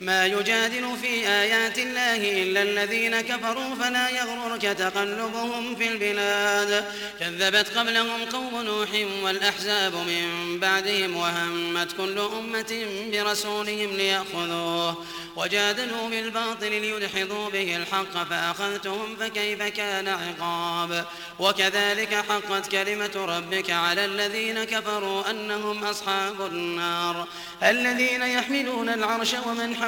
ما يجادل في آيات الله إلا الذين كفروا فلا يغررك تقلبهم في البلاد. كذبت قبلهم قوم نوح والأحزاب من بعدهم وهمت كل أمة برسولهم ليأخذوه وجادلوا بالباطل ليدحضوا به الحق فأخذتهم فكيف كان عقاب. وكذلك حقت كلمة ربك على الذين كفروا أنهم أصحاب النار. الذين يحملون العرش ومن حوله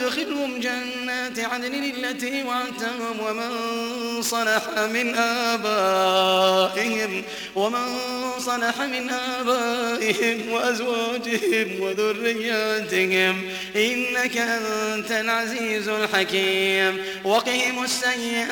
وادخلهم جنات عدن التي وعدتهم ومن صلح من آبائهم ومن صلح من آبائهم وأزواجهم وذرياتهم إنك أنت العزيز الحكيم وقهم السيئات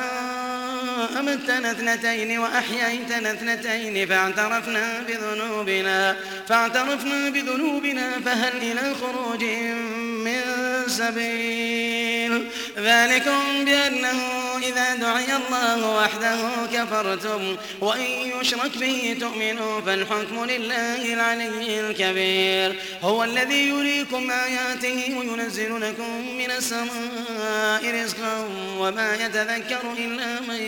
أَنْتَ أمتنا اثنتين وأحييتنا اثنتين فاعترفنا بذنوبنا فاعترفنا بذنوبنا فهل إلى خروج من سبيل؟ ذلكم بأنه إذا دعي الله وحده كفرتم وإن يشرك به تؤمنوا فالحكم لله العلي الكبير. هو الذي يريكم آياته وينزل لكم من السماء رزقا وما يتذكر إلا من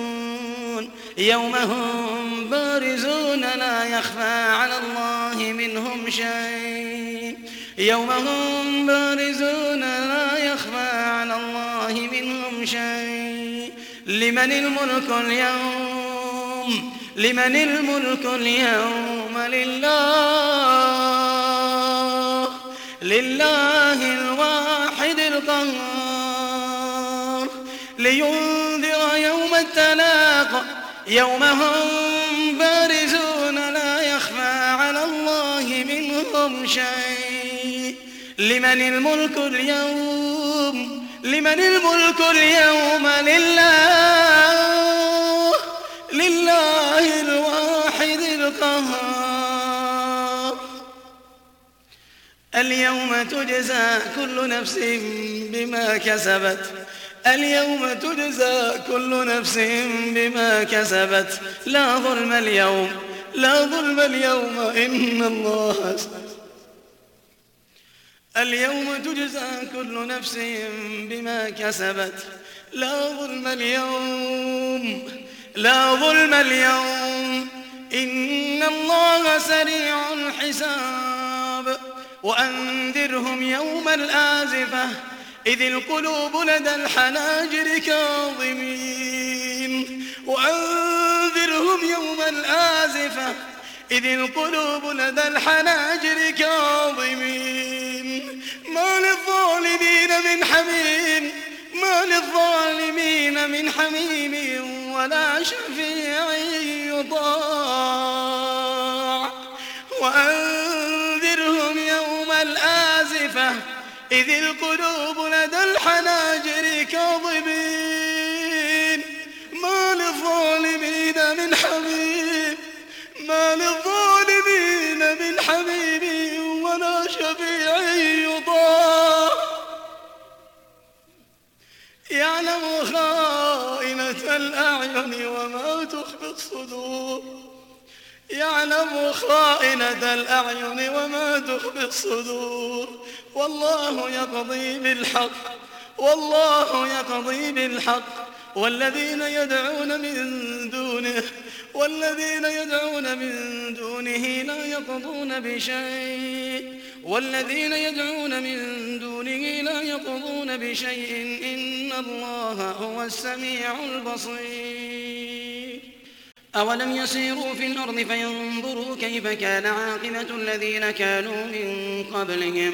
يوم هم بارزون لا يخفى على الله منهم شيء. يوم هم بارزون لا يخفى على الله منهم شيء. لمن الملك اليوم؟ لمن الملك اليوم لله. لله الواحد القهار. لينذر يوم التلاق. يوم هم بارزون لا يخفى على الله منهم شيء. لمن الملك اليوم؟ لمن الملك اليوم لله. لله الواحد القهار. اليوم تجزى كل نفس بما كسبت. اليوم تجزى كل نفس بما كسبت. لا ظلم اليوم لا ظلم اليوم إن الله اليوم تجزى كل نفس بما كسبت. لا ظلم اليوم لا ظلم اليوم إن الله سريع الحساب. وأنذرهم يوم الآزفة إذ القلوب لدى الحناجر كاظمين. وأنذرهم يوم الآزفة. إذ القلوب لدى الحناجر كاظمين. ما للظالمين من حميم. ما للظالمين من حميم ولا شفيع يطاع. وأنذرهم إذ القلوب لدى الحناجر كاظمين. ما للظالمين من حبيب ما للظالمين من حبيب ولا شفيع يطاع. يعلم خائنة الأعين وما تخفي الصدور. يعلم خائنة الأعين وما تخفي الصدور. والله يقضي بالحق والله يقضي بالحق. والذين يدعون من دونه والذين يدعون من دونه لا يقضون بشيء. والذين يدعون من دونه لا يقضون بشيء. إن الله هو السميع البصير. أولم يسيروا في الأرض فينظروا كيف كان عاقبة الذين كانوا من قبلهم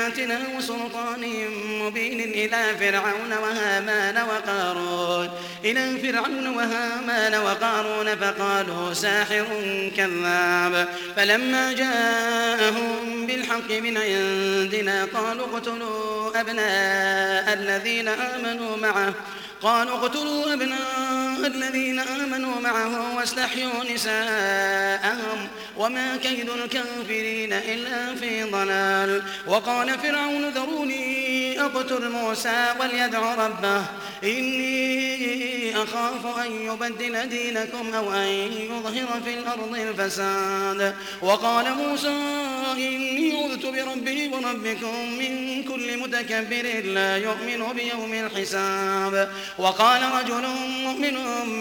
بآياتنا وسلطان مبين إلى فرعون وهامان وقارون إلى فرعون وهامان وقارون فقالوا ساحر كذاب فلما جاءهم بالحق من عندنا قالوا اقتلوا أبناء الذين آمنوا معه قالوا اقتلوا أبناء الذين آمنوا معه واستحيوا نساءهم وما كيد الكافرين إلا في ضلال. وقال فرعون ذروني أقتل موسى وليدع ربه. إني أخاف أن يبدل دينكم أو أن يظهر في الأرض الفساد. وقال موسى إني عذت بربي وربكم من كل متكبر لا يؤمن بيوم الحساب. وقال رجل مؤمن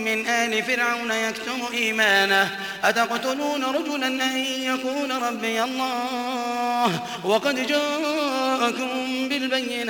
من آل فرعون يكتم إيمانه أتقتلون رجلا أن يكون ربي الله؟ وقد جاءكم بالبينات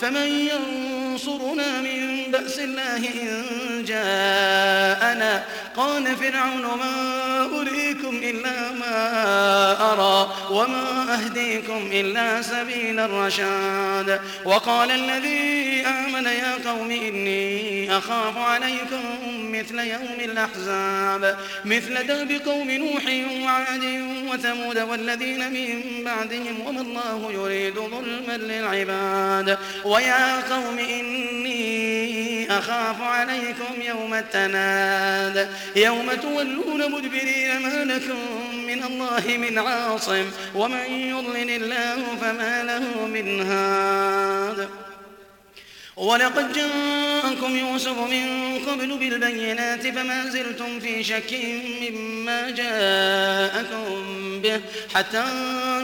فمن ينصرنا من بأس الله إن جاءنا؟ قال فرعون ما أريكم إلا ما أرى وما أهديكم إلا سبيل الرشاد. وقال الذي آمن يا قوم إني أخاف عليكم مثل يوم الأحزاب. مثل داب قوم نوح وعاد وثمود والذين من بعدهم وما الله يريد ظلما للعباد. ويا قوم إني أخاف عليكم يوم التناد. يوم تولون مدبرين ما لكم من الله من عاصم ومن يضلل الله فما له من هاد. ولقد جاءكم يوسف من قبل بالبينات فما زلتم في شك مما جاءكم به حتى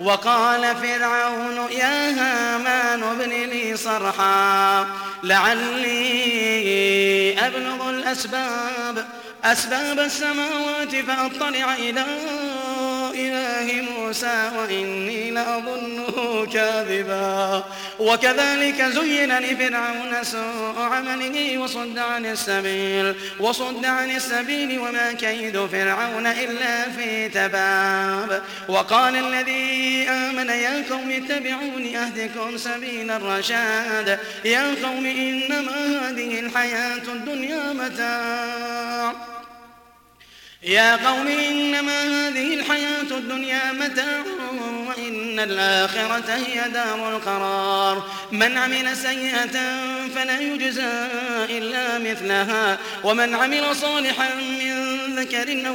وقال فرعون يا هامان ابن لي صرحا لعلي أبلغ الأسباب أسباب السماوات فأطلع إلى إله موسى وإني لأظنه كاذبا. وكذلك زين لفرعون سوء عمله وصد عن السبيل وصد عن السبيل وما كيد فرعون إلا في تباب. وقال الذي آمن يا قوم اتبعوني أهدكم سبيل الرشاد. يا قوم إنما هذه الحياة الدنيا متاع. يا قوم إنما هذه الحياة الدنيا متاع وإن إن الآخرة هي دار القرار. من عمل سيئة فلا يجزى إلا مثلها ومن عمل صالحا من ذكر أو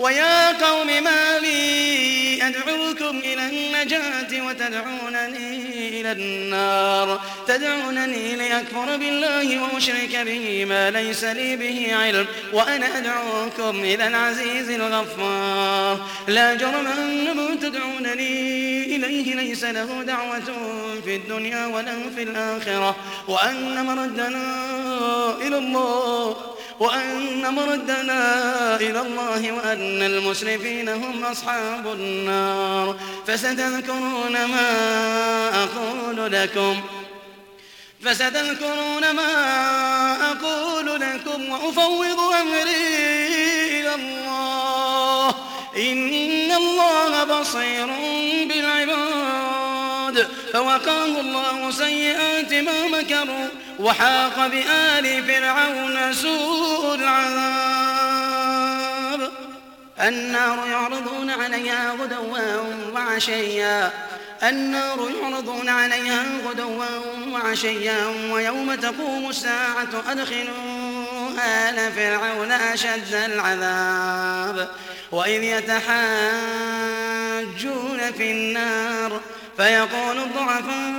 ويا قوم ما لي أدعوكم إلى النجاة وتدعونني إلى النار. تدعونني لأكفر بالله وأشرك به ما ليس لي به علم. وأنا أدعوكم إلى العزيز الغفار. لا جرم أنما تدعونني إليه. ليس له دعوة في الدنيا ولا في الآخرة. وأن مردنا إلى الله وأن مردنا إلى الله وأن المسرفين هم أصحاب النار. فستذكرون ما أقول لكم. فستذكرون ما أقول لكم وأفوض أمري إلى الله. إن الله بصير بالعباد. فوقاه الله سيئات ما مكروا. وحاق بآل فرعون سوء العذاب. النار يعرضون عليها غدوا وعشيا. النار يعرضون عليها غدوا وعشيا. ويوم تقوم الساعة أدخلوا آل فرعون أشد العذاب. وإذ يتحاجون في النار فيقول الضعفاء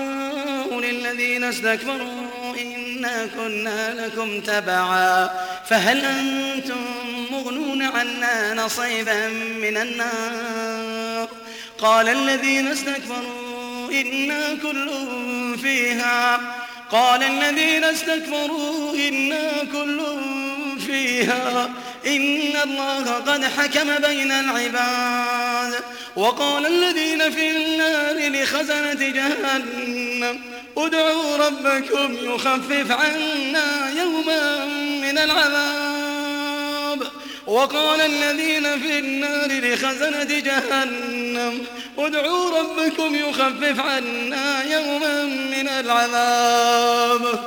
للذين استكبروا إنا كنا لكم تبعا. فهل أنتم مغنون عنا نصيبا من النار؟ قال الذين استكبروا إنا كل فيها. قال الذين استكبروا إنا كل فيها. إن الله قد حكم بين العباد. وقال الذين في النار لخزنة جهنم. ادعوا ربكم يخفف عنا يوما من العذاب. وقال الذين في النار لخزنة جهنم ادعوا ربكم يخفف عنا يوما من العذاب.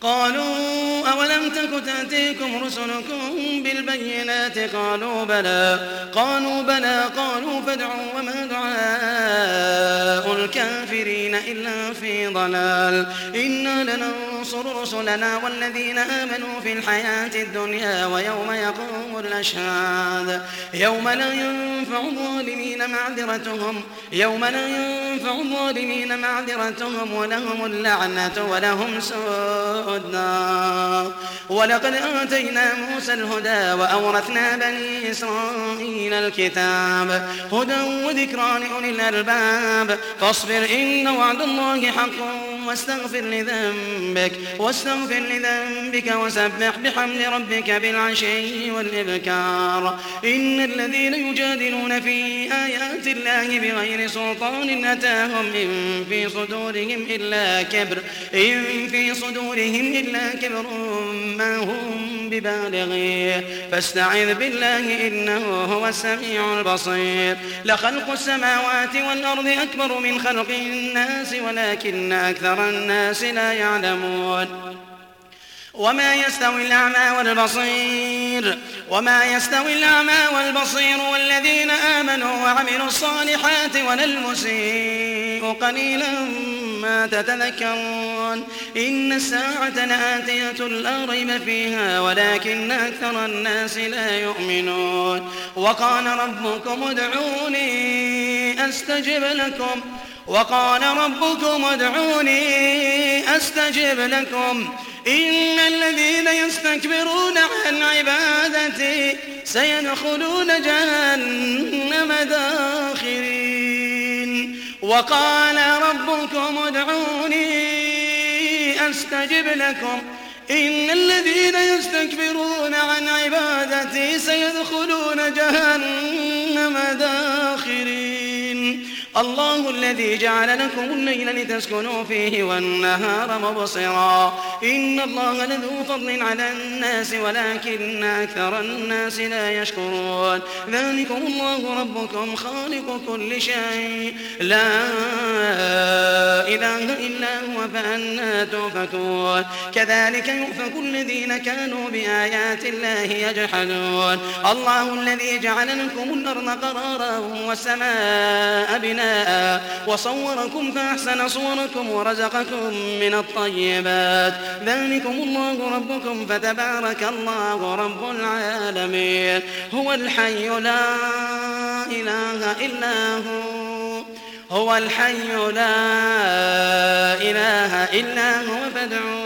قالوا أولم تك تأتيكم رسلكم بالبينات قالوا بلى قالوا بلى قالوا فادعوا وما دعاء الكافرين إلا في ضلال. إنا لننصر رسلنا والذين آمنوا في الحياة الدنيا ويوم يقوم الأشهاد. يوم لا ينفع الظالمين معذرتهم يوم لا ينفع الظالمين معذرتهم ولهم اللعنة ولهم سوء النار ولقد آتينا موسى الهدى وأورثنا بني إسرائيل الكتاب. هدى وذكرى لأولي الألباب. فاصبر إن وعد الله حق واستغفر لذنبك. واستغفر لذنبك وسبح بحمد ربك بالعشي والإبكار. إن الذين يجادلون في آيات الله بغير سلطان أتاهم إن في صدورهم إلا كبر إن في صدورهم إلا كبر ما هم ببالغيه. فاستعذ بالله إنه هو السميع البصير. لخلق السماوات والأرض أكبر من خلق الناس ولكن أكثر الناس لا يعلمون. وما يستوي الأعمى والبصير. وما يستوي الأعمى والبصير والذين آمنوا وعملوا الصالحات ولا المسيء قليلا ما تتذكرون. إن الساعة لآتية لا ريب فيها ولكن أكثر الناس لا يؤمنون. وقال ربكم ادعوني أستجب لكم. وقال ربكم ادعوني أستجب لكم. إن الذين يستكبرون عن عبادتي سيدخلون جهنم داخرين. وقال ربكم ادعوني أستجب لكم. إن الذين يستكبرون عن عبادتي سيدخلون جهنم داخرين. الله الذي جعل لكم الليل لتسكنوا فيه والنهار مبصرا. إن الله لذو فضل على الناس ولكن أكثر الناس لا يشكرون. ذلكم الله ربكم خالق كل شيء. لا إله إلا هو فأنا توفكون كذلك يؤفك الذين كانوا بآيات الله يجحدون. الله الذي جعل لكم الأرض قرارا والسماء بناء وصوركم فأحسن صوركم ورزقكم من الطيبات. ذلكم الله ربكم فتبارك الله رب العالمين. هو الحي لا إله إلا هو. هو الحي لا إله إلا هو. فادعوه.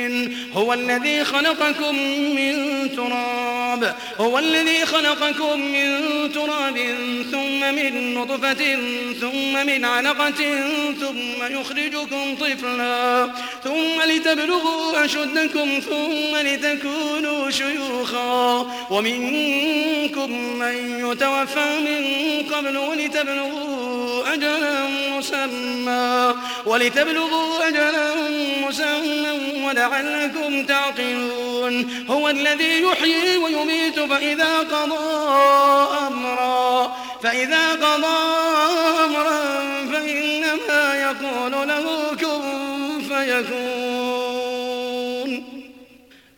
هو الذي خلقكم من تراب هو الذي خلقكم من تراب ثم من نطفة ثم من علقة ثم يخرجكم طفلا ثم لتبلغوا أشدكم ثم لتكونوا شيوخا. ومنكم من يتوفى من قبل ولتبلغوا أجلا مسمى ولتبلغوا أجلا مسمى ولعلكم تعقلون. هو الذي يحيي ويميت فإذا قضى أمرا. فإذا قضى أمرا فإنما يقول له كن فيكون.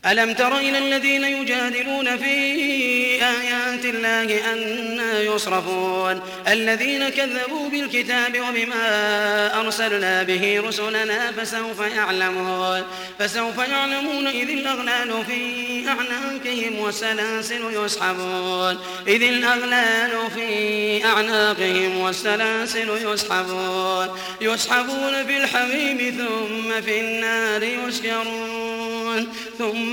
ألم تر إلى الذين يجادلون في آيات الله أنا يصرفون؟ الذين كذبوا بالكتاب وبما أرسلنا به رسلنا فسوف يعلمون. فسوف يعلمون إذ الأغلال في أعناقهم والسلاسل يسحبون. إذ الأغلال في أعناقهم والسلاسل يسحبون. يسحبون في الحميم ثم في النار يسجرون. ثم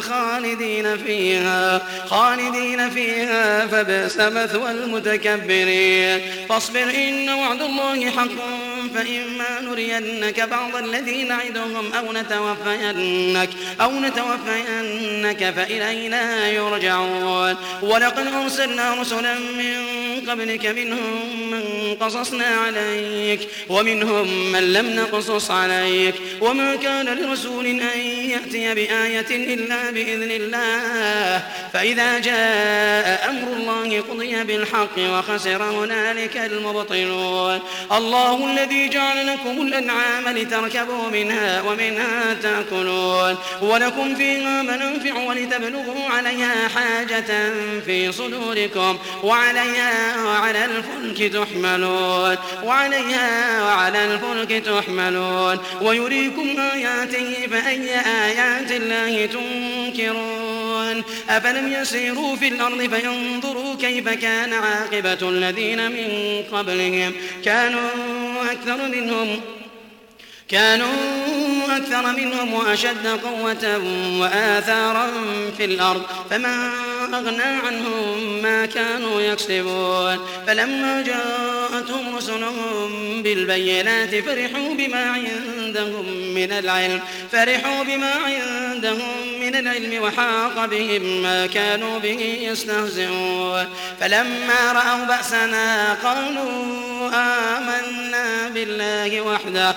خالدين فيها خالدين فيها فبئس مثوى المتكبرين. فاصبر إن وعد الله حق فإما نرينك بعض الذي نعدهم أو نتوفينك أو نتوفينك فإلينا يرجعون. ولقد أرسلنا رسلا من قبلك منهم من قصصنا عليك ومنهم من لم نقصص عليك. وما كان لرسول أن يأتي بآية إلا بإذن الله. فإذا جاء أمر الله قضي بالحق وخسر هنالك المبطلون. الله الذي جعل لكم الأنعام لتركبوا منها ومنها تأكلون. ولكم فيها منافع ولتبلغوا عليها حاجة في صدوركم. وعليها وعلى الفلك تحملون. وعليها وعلى الفلك تحملون. ويريكم آياته فأي آيات الله تنكرون؟ أفلم يسيروا في الأرض فينظروا كيف كان عاقبة الذين من قبلهم؟ كانوا أكثر منهم. كانوا أكثر منهم وأشد قوة وآثارا في الأرض فما أغنى عنهم ما كانوا يكسبون. فلما جاءتهم رسلهم بالبينات فرحوا بما عندهم من العلم فرحوا بما عندهم من العلم وحاق بهم ما كانوا به يستهزئون. فلما رأوا بأسنا قالوا آمنا بالله وحده